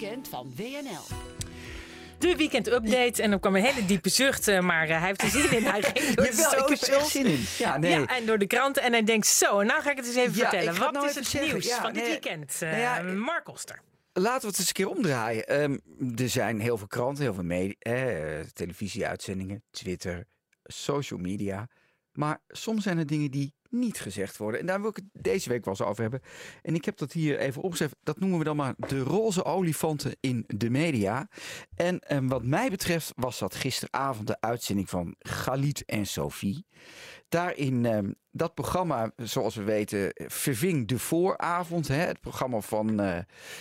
weekend van WNL. De weekend-update. En dan kwam een hele diepe zucht. eh, Maar eh, hij heeft er zin in. Hij ging door de Jawel, ik heb er socials. zin in. Ja, nee. Ja, en door de kranten. En hij denkt zo, en nou ga ik het eens even Ja, vertellen. Wat nou is het zeggen. nieuws Ja, van dit weekend? Nou ja, Eh, Mark Koster. Laten we het eens een keer omdraaien. Ehm, er zijn heel veel kranten, heel veel media, eh, televisieuitzendingen, Twitter, social media. Maar soms zijn er dingen die niet gezegd worden. En daar wil ik het deze week wel eens over hebben. En ik heb dat hier even opgeschreven. Dat noemen we dan maar de roze olifanten in de media. En ehm, wat mij betreft was dat gisteravond de uitzending van Galit en Sophie. Daarin, ehm, dat programma, zoals we weten, verving de vooravond. Hè, het programma van eh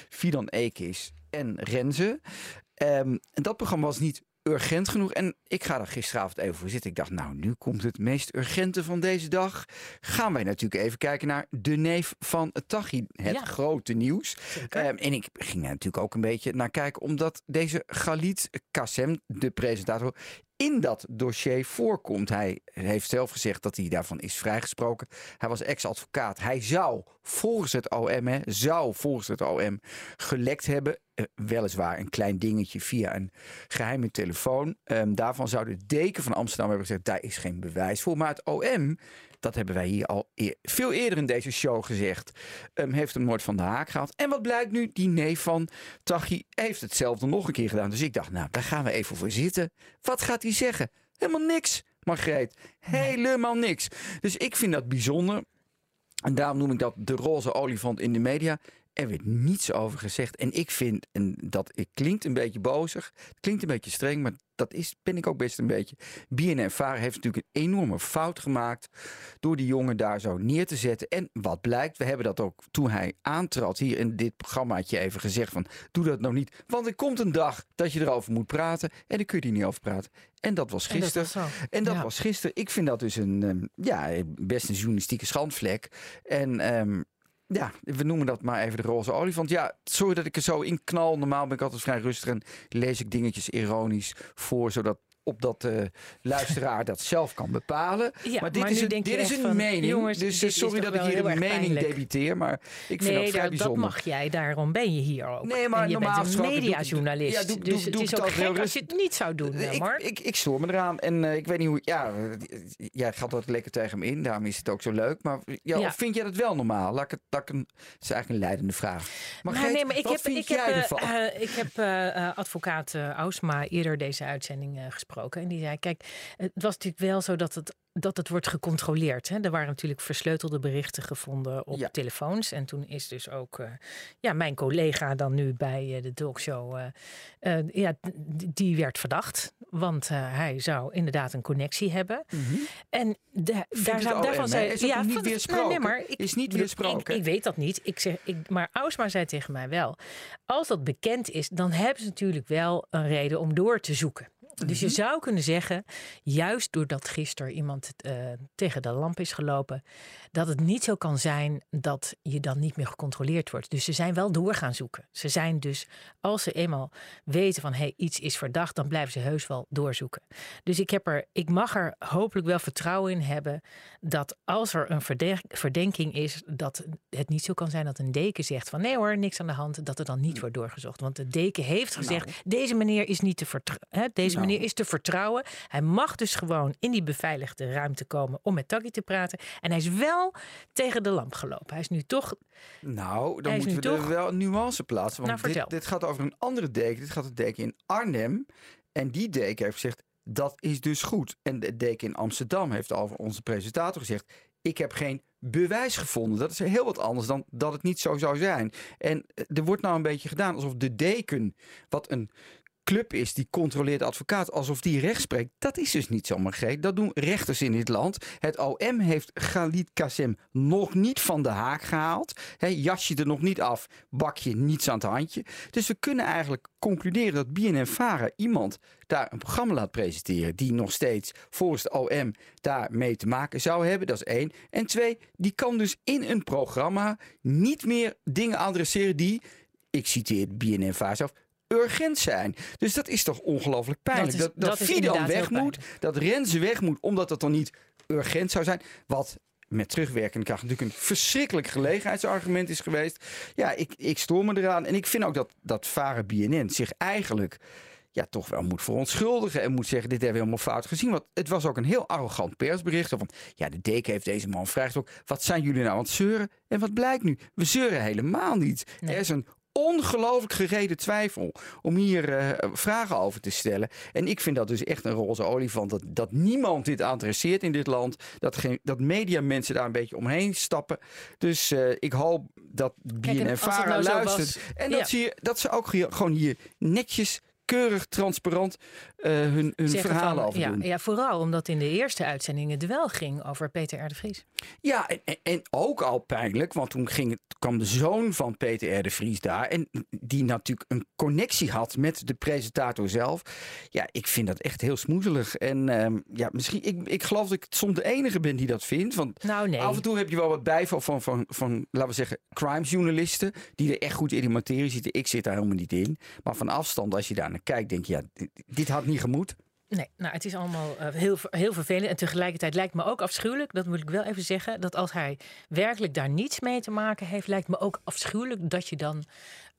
Fidan Ekis en Renze. Ehm, en dat programma was niet urgent genoeg. En ik ga daar gisteravond even voor zitten. Ik dacht, nou, nu komt het meest urgente van deze dag. Gaan wij natuurlijk even kijken naar de neef van Tachi. Het Ja. grote nieuws. Ehm, en ik ging er natuurlijk ook een beetje naar kijken, omdat deze Galit Kassem, de presentator, in dat dossier voorkomt. Hij heeft zelf gezegd dat hij daarvan is vrijgesproken. Hij was ex-advocaat. Hij zou volgens het OM, zou volgens het OM gelekt hebben. Eh, weliswaar een klein dingetje via een geheime telefoon. Ehm, daarvan zou de deken van Amsterdam hebben gezegd, daar is geen bewijs voor. Maar het OM, dat hebben wij hier al eer- veel eerder in deze show gezegd, ehm, heeft hem nooit van de haak gehaald. En wat blijkt nu? Die neef van Tachi heeft hetzelfde nog een keer gedaan. Dus ik dacht, nou, daar gaan we even voor zitten. Wat gaat hij zeggen? Helemaal niks, Margreet. Helemaal niks. Dus ik vind dat bijzonder. En daarom noem ik dat de roze olifant in de media. Er werd niets over gezegd. En ik vind, en dat het klinkt een beetje bozig, het klinkt een beetje streng, maar dat is, ben ik ook best een beetje. BNN-Vara heeft natuurlijk een enorme fout gemaakt door die jongen daar zo neer te zetten. En wat blijkt, we hebben dat ook toen hij aantrad hier in dit programmaatje even gezegd van, doe dat nou niet. Want er komt een dag dat je erover moet praten en dan kun je er niet over praten. En dat was En dat gisteren. was. En dat Ja. was gisteren. Ik vind dat dus een, ehm, ja, best een journalistieke schandvlek. En ehm, ja, we noemen dat maar even de roze olifant. Ja, sorry dat ik er zo in knal. Normaal ben ik altijd vrij rustig en lees ik dingetjes ironisch voor, zodat op dat de luisteraar dat zelf kan bepalen. Ja, maar dit maar is een, denk je dit is echt een van, mening. jongens, dus eh, sorry dat ik hier een mening pijnlijk. debiteer, maar ik vind Nee, dat vrij dat, dat bijzonder. mag jij. Daarom ben je hier ook. Nee, maar en je normaal bent een gesproken mediajournalist. ja, doe- doe- dus het is ook dat gek als je het niet zou doen, eh, Ik, ik, ik stoor me eraan. En eh, ik weet niet hoe. Ja, eh, jij gaat wat lekker tegen me in. Daarom is het ook zo leuk. Maar ja, vind jij dat wel normaal? Laat ik het, ik een, is eigenlijk een leidende vraag. Maar, Geet, nee, maar ik heb, ik heb, eh, eh, ik heb eh, eh, advocaat eh, Ausma eerder deze uitzending eh, gesproken. En die zei, kijk, het was natuurlijk wel zo dat het, dat het wordt gecontroleerd. Hè? Er waren natuurlijk versleutelde berichten gevonden op Ja. telefoons. En toen is dus ook eh, ja, mijn collega dan nu bij eh, de talkshow, eh, ja, die werd verdacht. Want hij zou inderdaad een connectie hebben. En da- daar zou, daarvan zei Is nog niet weersproken? Nee, maar ik, Is niet weersproken. Ik, ik weet dat niet. Ik zeg, ik, maar Ausma zei tegen mij wel. Als dat bekend is, dan hebben ze natuurlijk wel een reden om door te zoeken. Dus je Mhm. zou kunnen zeggen, juist doordat gisteren iemand eh, tegen de lamp is gelopen, dat het niet zo kan zijn dat je dan niet meer gecontroleerd wordt. Dus ze zijn wel door gaan zoeken. Ze zijn dus, als ze eenmaal weten van hey, iets is verdacht, dan blijven ze heus wel doorzoeken. Dus ik, heb er, ik mag er hopelijk wel vertrouwen in hebben dat als er een verdenk- verdenking is, dat het niet zo kan zijn dat een deken zegt van nee hoor, niks aan de hand, dat er dan niet wordt doorgezocht. Want de deken heeft gezegd, deze meneer is niet te vertrouwen. Deze Nou. Meneer is te vertrouwen. Hij mag dus gewoon in die beveiligde ruimte komen om met Taki te praten. En hij is wel tegen de lamp gelopen. Hij is nu toch. Nou, dan moeten we er toch- wel een nuance plaatsen. Want Nou, vertel. dit, dit gaat over een andere deken. Dit gaat een deken in Arnhem. En die deken heeft gezegd, dat is dus goed. En de deken in Amsterdam heeft over onze presentator gezegd... ik heb geen bewijs gevonden. Dat is heel wat anders dan dat het niet zo zou zijn. En eh, er wordt nou een beetje gedaan alsof de deken... wat een club is die controleert advocaat alsof die recht spreekt. Dat is dus niet zo, Margreet. Dat doen rechters in dit land. Het OM heeft Khalid Kassem nog niet van de haak gehaald. He, jas je er nog niet af, bak je niets aan het handje. Dus we kunnen eigenlijk concluderen dat BNN-Vara iemand daar een programma laat presenteren... die nog steeds volgens de OM daarmee te maken zou hebben. Dat is één. En twee, die kan dus in een programma niet meer dingen adresseren die... ik citeer BNN-Vara zelf urgent zijn. Dus dat is toch ongelooflijk pijnlijk. Dat is- Dat, dat, dat is Fidan inderdaad weg moet, dat Renze weg moet, omdat dat dan niet urgent zou zijn. Wat met terugwerkende kracht natuurlijk een verschrikkelijk gelegenheidsargument is geweest. Ja, ik, ik stoor me eraan. En ik vind ook dat, dat Varen BNN zich eigenlijk ja, toch wel moet verontschuldigen en moet zeggen: Dit hebben we helemaal fout gezien. Want het was ook een heel arrogant persbericht. Van ja, de deken heeft deze man vrijgesproken. Wat zijn jullie nou aan het zeuren? En wat blijkt nu? We zeuren helemaal niet. Er is een ongelooflijk gereden twijfel om hier uh, vragen over te stellen. En ik vind dat dus echt een roze olifant. Dat, dat niemand dit adresseert in dit land. Dat, geen, dat mediamensen daar een beetje omheen stappen. Dus uh, ik hoop dat Bien en Vara nou luistert. En dat, ja. zie je, dat ze ook hier, gewoon hier netjes keurig transparant uh, hun, hun verhalen over ja. Ja, vooral omdat in de eerste uitzendingen het wel ging over Peter R. de Vries. Ja, en, en, ook al pijnlijk, want toen ging het, kwam de zoon van Peter R. de Vries daar. En die natuurlijk een connectie had met de presentator zelf. Ja, ik vind dat echt heel smoezelig. En uh, ja, misschien, ik, ik geloof dat ik soms de enige ben die dat vindt. Want nou, nee. af en toe heb je wel wat bijval van, van, van, laten we zeggen, crimesjournalisten. Die er echt goed in die materie zitten. Ik zit daar helemaal niet in. Maar van afstand, als je daar kijkt, denk je, ja, dit, had niet gemoed. Nee, nou, het is allemaal uh, heel, heel vervelend. En tegelijkertijd lijkt me ook afschuwelijk, dat moet ik wel even zeggen, dat als hij werkelijk daar niets mee te maken heeft, lijkt me ook afschuwelijk dat je dan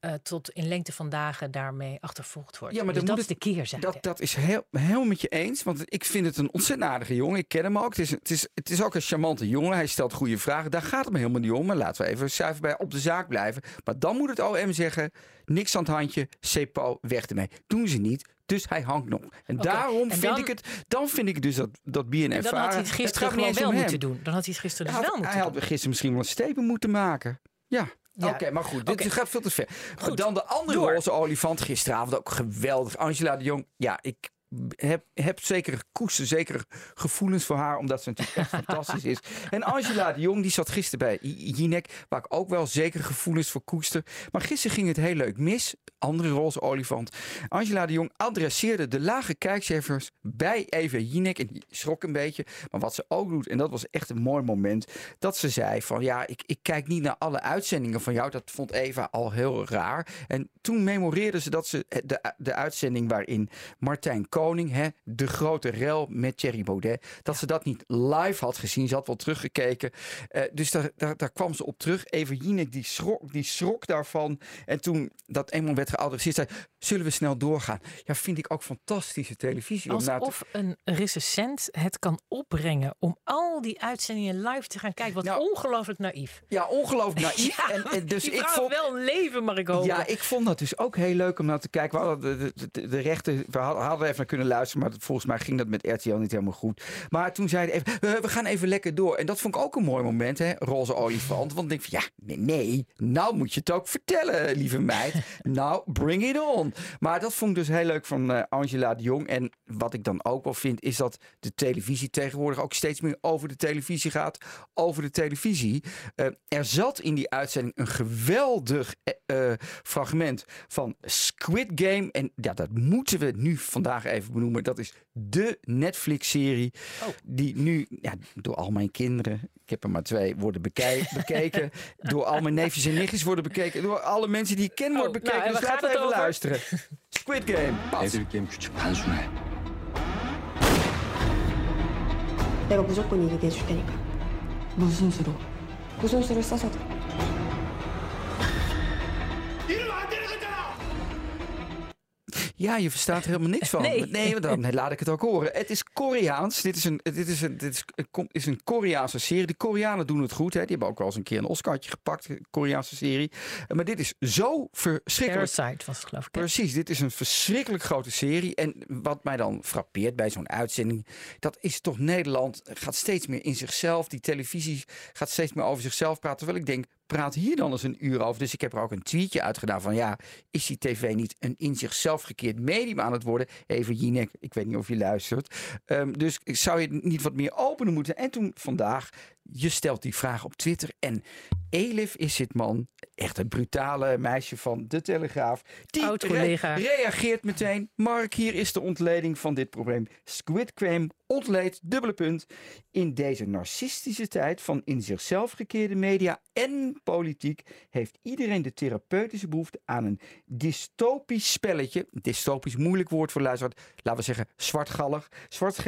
uh, tot in lengte van dagen daarmee achtervolgd wordt. Ja, maar dus dat is de keerzijde. Dat, dat is heel, heel met je eens, want ik vind het een ontzettend aardige jongen. Ik ken hem ook. Het is, het is, het is ook een charmante jongen. Hij stelt goede vragen. Daar gaat het me helemaal niet om. Maar laten we even zuiver bij op de zaak blijven. Maar dan moet het OM zeggen, niks aan het handje, CEPO, weg ermee. Doen ze niet. Dus hij hangt nog. En okay. daarom en vind ik het. Dan vind ik dus dat, dat BNF. Dan had hij het gisteren het wel moeten doen. Dan had hij het gisteren dus hij wel moeten Hij doen. had gisteren misschien wel een stepen moeten maken. Ja. Ja. Oké, okay, maar goed, dit okay. gaat veel te ver. Goed, dan de andere roze olifant. Gisteravond ook geweldig. Angela de Jong. Ja, ik heb, heb zeker koester, zeker gevoelens voor haar, omdat ze natuurlijk echt fantastisch is. En Angela de Jong, die zat gisteren bij Jinek, waar ik ook wel zeker gevoelens voor koester. Maar gisteren ging het heel leuk mis. Andere roze olifant. Angela de Jong adresseerde de lage kijkcijfers bij Eva Jinek. En die schrok een beetje. Maar wat ze ook doet, en dat was echt een mooi moment, dat ze zei van ja, ik, ik kijk niet naar alle uitzendingen van jou. Dat vond Eva al heel raar. En toen memoreerde ze dat ze de, de uitzending waarin Martijn Koning, hè, de grote rel met Thierry Baudet, dat ze dat niet live had gezien. Ze had wel teruggekeken. Uh, dus daar, daar, daar kwam ze op terug. Jinek die schrok, die schrok daarvan. En toen dat eenmaal werd geadresseerd, zei: Zullen we snel doorgaan? Ja, vind ik ook fantastische televisie. Alsof te... een recensent het kan opbrengen om al die uitzendingen live te gaan kijken. Wat nou, ongelooflijk naïef. Ja, ongelooflijk naïef. Ja, en, en dus ik vond wel een leven, mag ik hopen. Ja, ik vond dat dus ook heel leuk om naar te kijken. We hadden de, de, de, de rechten, we hadden, even kunnen luisteren, maar volgens mij ging dat met RTL niet helemaal goed. Maar toen zeiden even, we, we gaan even lekker door. En dat vond ik ook een mooi moment, hè, roze olifant. Want ik denk van, ja, nee, nee, nou moet je het ook vertellen, lieve meid. nou, bring it on. Maar dat vond ik dus heel leuk van uh, Angela de Jong. En wat ik dan ook wel vind, is dat de televisie tegenwoordig ook steeds meer over de televisie gaat. Over de televisie. Uh, er zat in die uitzending een geweldig uh, fragment van Squid Game. En ja, dat moeten we nu vandaag even benoemen. Dat is de Netflix-serie. Oh. Die nu ja, door al mijn kinderen, ik heb er maar twee, worden beke bekeken. door al mijn neefjes en nichtjes worden bekeken. Door alle mensen die ik ken worden bekeken. Nou, dus laten we even over? luisteren. Squid Game. Pas. 애들 게임 규칙 단순해. 내가 무조건 이기게 해줄 테니까. 무슨 수로? 무슨 수를 써서든. Ja, je verstaat er helemaal niks van. Nee. nee dan laat ik het ook horen. Het is Koreaans. Dit is een, dit is een, dit is, is een Koreaanse serie. De Koreanen doen het goed. Hè. Die hebben ook wel eens een keer een Oscartje gepakt. Een Koreaanse serie. Maar dit is zo verschrikkelijk. Parasite was het geloof ik. hè? Precies, dit is een verschrikkelijk grote serie. En wat mij dan frappeert bij zo'n uitzending, dat is toch Nederland gaat steeds meer in zichzelf. Die televisie gaat steeds meer over zichzelf praten. Terwijl ik denk, praat hier dan eens een uur over. Dus ik heb er ook een tweetje uitgedaan van ja, is die tv niet een in zichzelf gekeerd medium aan het worden? Even Jinek, ik weet niet of je luistert. Um, dus zou je niet wat meer openen moeten? En toen vandaag, je stelt die vraag op Twitter en Elif is dit man, echt een brutale meisje van de Telegraaf. Die Oud-collega. re reageert meteen. Mark, hier is de ontleding van dit probleem. Squid Game ontleed, dubbele punt. In deze narcistische tijd van in zichzelf gekeerde media en politiek heeft iedereen de therapeutische behoefte aan een dystopisch spelletje. Dystopisch moeilijk woord voor luisteraar. Laten we zeggen zwartgallig. Zwart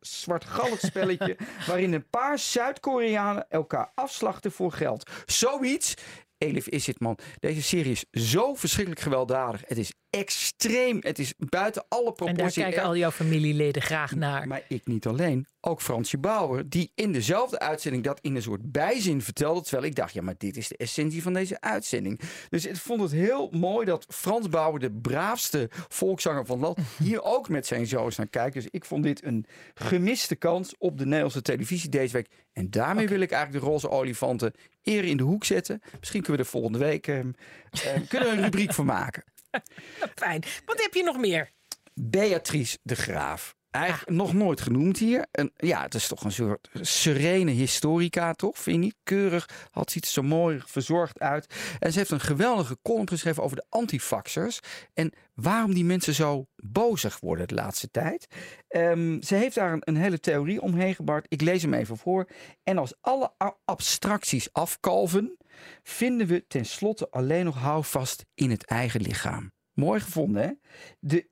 zwartgallig spelletje waarin een paar Zuid-Koreanen elkaar afslachten voor geld. Zoiets Elif is het man. Deze serie is zo verschrikkelijk gewelddadig. Het is extreem. Het is buiten alle proportie. En daar kijken al jouw familieleden graag naar. Maar ik niet alleen. Ook Fransje Bauer, die in dezelfde uitzending dat in een soort bijzin vertelde. Terwijl ik dacht, ja, maar dit is de essentie van deze uitzending. Dus ik vond het heel mooi dat Frans Bauer, de braafste volkszanger van land, hier ook met zijn zoons naar kijkt. Dus ik vond dit een gemiste kans op de Nederlandse televisie deze week. En daarmee wil ik eigenlijk de roze olifanten eerder in de hoek zetten. Misschien kunnen we er volgende week uh, kunnen we een rubriek van maken. Fijn. Wat heb je nog meer? Beatrice de Graaf. Eigenlijk nog nooit genoemd hier. En ja, het is toch een soort serene historica, toch? Vind je niet? Keurig, had ziet zo mooi verzorgd uit. En ze heeft een geweldige column geschreven over de antifaxers. En waarom die mensen zo bozig worden de laatste tijd. Um, ze heeft daar een, een, hele theorie omheen gebouwd. Ik lees hem even voor. En als alle abstracties afkalven, vinden we tenslotte alleen nog houvast in het eigen lichaam. Mooi gevonden, hè? De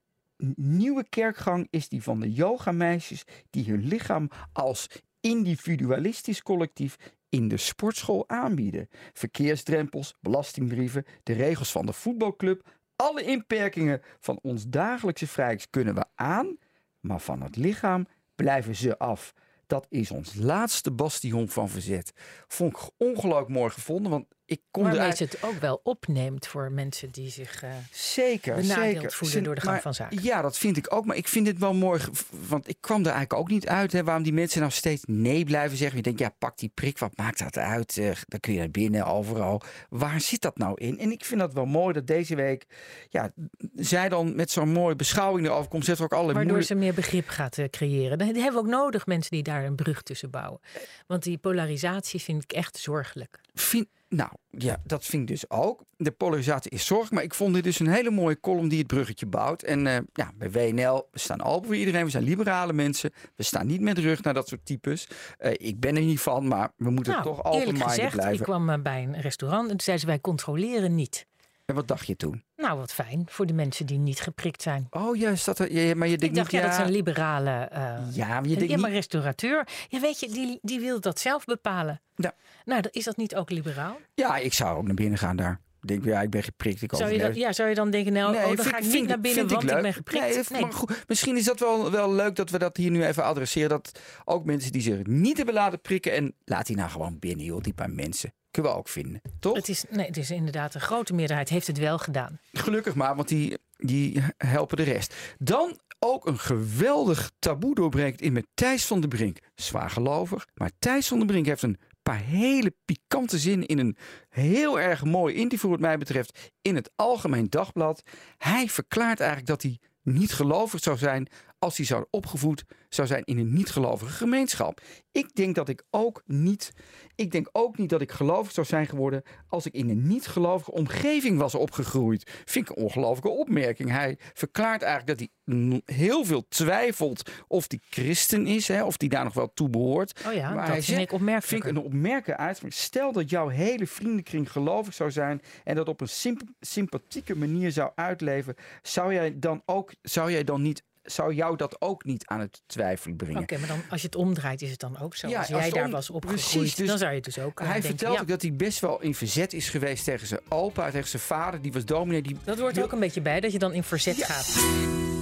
nieuwe kerkgang is die van de yogameisjes die hun lichaam als individualistisch collectief in de sportschool aanbieden. Verkeersdrempels, belastingbrieven, de regels van de voetbalclub, alle inperkingen van ons dagelijkse vrijheid kunnen we aan, maar van het lichaam blijven ze af. Dat is ons laatste bastion van verzet. Vond ik ongelooflijk mooi gevonden, want ik kon Waarmee het ook wel opneemt voor mensen die zich uh, zeker, benadeeld zeker. voelen door de gang maar, van zaken. Ja, dat vind ik ook. Maar ik vind dit wel mooi, want ik kwam er eigenlijk ook niet uit. Hè, waarom die mensen nou steeds nee blijven zeggen. Je denkt, ja, pak die prik, wat maakt dat uit? Uh, dan kun je naar binnen, overal. Waar zit dat nou in? En ik vind dat wel mooi dat deze week, ja, zij dan met zo'n mooie beschouwing erover komt. Zet ook alle Waardoor moeilijk... ze meer begrip gaat uh, creëren. Dan hebben we ook nodig mensen die daar een brug tussen bouwen. Want die polarisatie vind ik echt zorgelijk. Vind, nou, ja, dat vind ik dus ook. De polarisatie is zorg, maar ik vond dit dus een hele mooie column die het bruggetje bouwt. En uh, ja, bij WNL, we staan open voor iedereen. We zijn liberale mensen. We staan niet met rug naar dat soort types. Uh, ik ben er niet van, maar we moeten nou, toch open gezegd, blijven. Ik kwam uh, bij een restaurant en toen zeiden ze, wij controleren niet. En wat dacht je toen? Nou, wat fijn voor de mensen die niet geprikt zijn. Oh, juist. Dat, ja, maar je denkt ik dacht, niet, ja, ja, dat is een liberale... Uh, ja, maar je denkt ja, maar niet... restaurateur. Ja, weet je, die, die wil dat zelf bepalen. Ja. Nou, is dat niet ook liberaal? Ja, ik zou ook naar binnen gaan daar. Denk, ja, ik ben geprikt. Ik zou, je dan, ja, zou je dan denken, nou, nee, oh, dan vind, ga ik niet naar binnen, want ik, ik ben geprikt? Nee, nee. Maar goed, misschien is dat wel, wel leuk dat we dat hier nu even adresseren. Dat ook mensen die zich niet hebben laten prikken... en laat die nou gewoon binnen, joh, die paar mensen. Kunnen we ook vinden, toch? Het is, nee, het is inderdaad een grote meerderheid heeft het wel gedaan. Gelukkig maar, want die, die helpen de rest. Dan ook een geweldig taboe doorbreekt in met Thijs van der Brink. Zwaar gelovig, maar Thijs van der Brink heeft een paar hele pikante zinnen in een heel erg mooi interview wat mij betreft in het Algemeen Dagblad. Hij verklaart eigenlijk dat hij niet gelovig zou zijn als hij zou opgevoed zou zijn in een niet-gelovige gemeenschap. Ik denk dat ik ook niet, ik denk ook niet dat ik gelovig zou zijn geworden als ik in een niet-gelovige omgeving was opgegroeid. Vind ik een ongelooflijke opmerking. Hij verklaart eigenlijk dat hij heel veel twijfelt of hij christen is, hè, of hij daar nog wel toe behoort. Oh ja, maar dat hij vind ik opmerkelijk. Vind ik een opmerkelijke uitspraak. Stel dat jouw hele vriendenkring gelovig zou zijn en dat op een symp sympathieke manier zou uitleven, zou jij dan ook, zou jij dan niet zou jou dat ook niet aan het twijfelen brengen. Oké, okay, maar dan, als je het omdraait, is het dan ook zo. Ja, als jij daar was opgegroeid, precies, dus dan zou je het dus ook Hij denken, vertelt ja. ook dat hij best wel in verzet is geweest tegen zijn opa, tegen zijn vader. Die was dominee. Die, dat hoort er ook een beetje bij, dat je dan in verzet Ja. gaat.